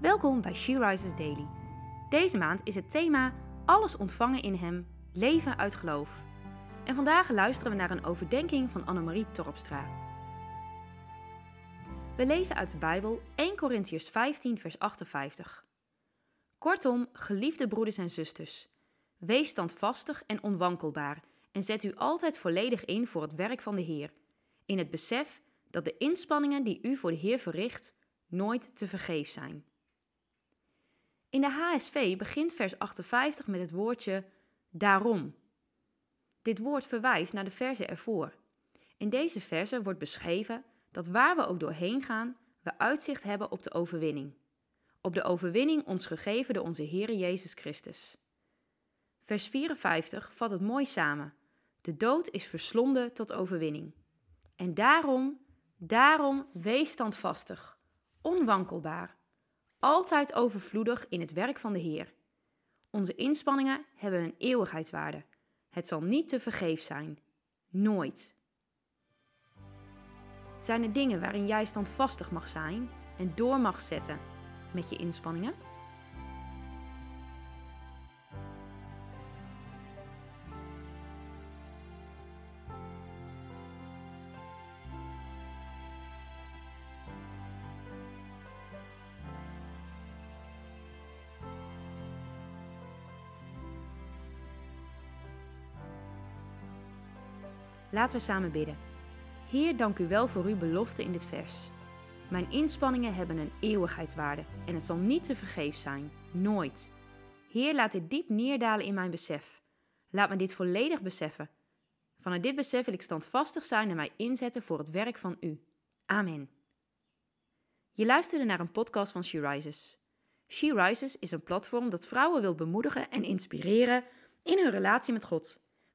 Welkom bij She Rises Daily. Deze maand is het thema Alles ontvangen in Hem, leven uit geloof. En vandaag luisteren we naar een overdenking van Annemarie Torpstra. We lezen uit de Bijbel 1 Corinthians 15 vers 58. Kortom, geliefde broeders en zusters, wees standvastig en onwankelbaar en zet u altijd volledig in voor het werk van de Heer, in het besef dat de inspanningen die u voor de Heer verricht nooit te vergeef zijn. In de HSV begint vers 58 met het woordje daarom. Dit woord verwijst naar de verse ervoor. In deze verse wordt beschreven dat waar we ook doorheen gaan, we uitzicht hebben op de overwinning. Op de overwinning ons gegeven door onze Heer Jezus Christus. Vers 54 vat het mooi samen. De dood is verslonden tot overwinning. En daarom, daarom wees standvastig, onwankelbaar, altijd overvloedig in het werk van de Heer. Onze inspanningen hebben een eeuwigheidswaarde. Het zal niet te vergeef zijn. Nooit. Zijn er dingen waarin jij standvastig mag zijn en door mag zetten met je inspanningen? Laten we samen bidden. Heer, dank u wel voor uw belofte in dit vers. Mijn inspanningen hebben een eeuwigheidswaarde en het zal niet te vergeef zijn, nooit. Heer, laat dit diep neerdalen in mijn besef. Laat me dit volledig beseffen. Vanuit dit besef wil ik standvastig zijn en mij inzetten voor het werk van u. Amen. Je luisterde naar een podcast van She Rises. She Rises is een platform dat vrouwen wil bemoedigen en inspireren in hun relatie met God.